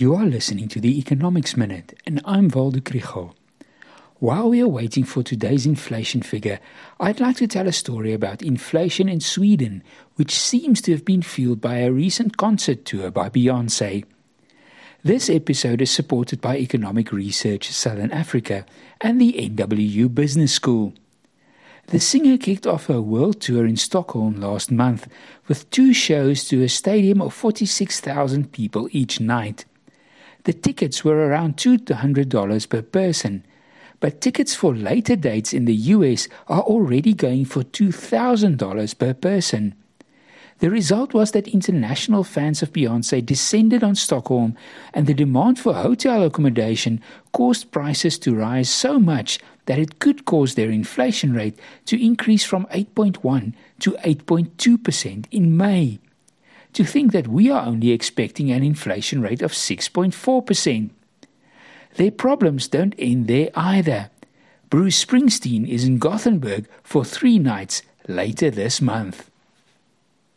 You are listening to the Economics Minute, and I'm Waldo Krugell. While we are waiting for today's inflation figure, I'd like to tell a story about inflation in Sweden, which seems to have been fueled by a recent concert tour by Beyonce. This episode is supported by Economic Research Southern Africa and the NWU Business School. The singer kicked off her world tour in Stockholm last month with two shows to a stadium of 46,000 people each night. The tickets were around $200 per person, but tickets for later dates in the US are already going for $2,000 per person. The result was that international fans of Beyonce descended on Stockholm, and the demand for hotel accommodation caused prices to rise so much that it could cause their inflation rate to increase from 8.1 to 8.2% in May to think that we are only expecting an inflation rate of 6.4%. Their problems don't end there either. Bruce Springsteen is in Gothenburg for three nights later this month.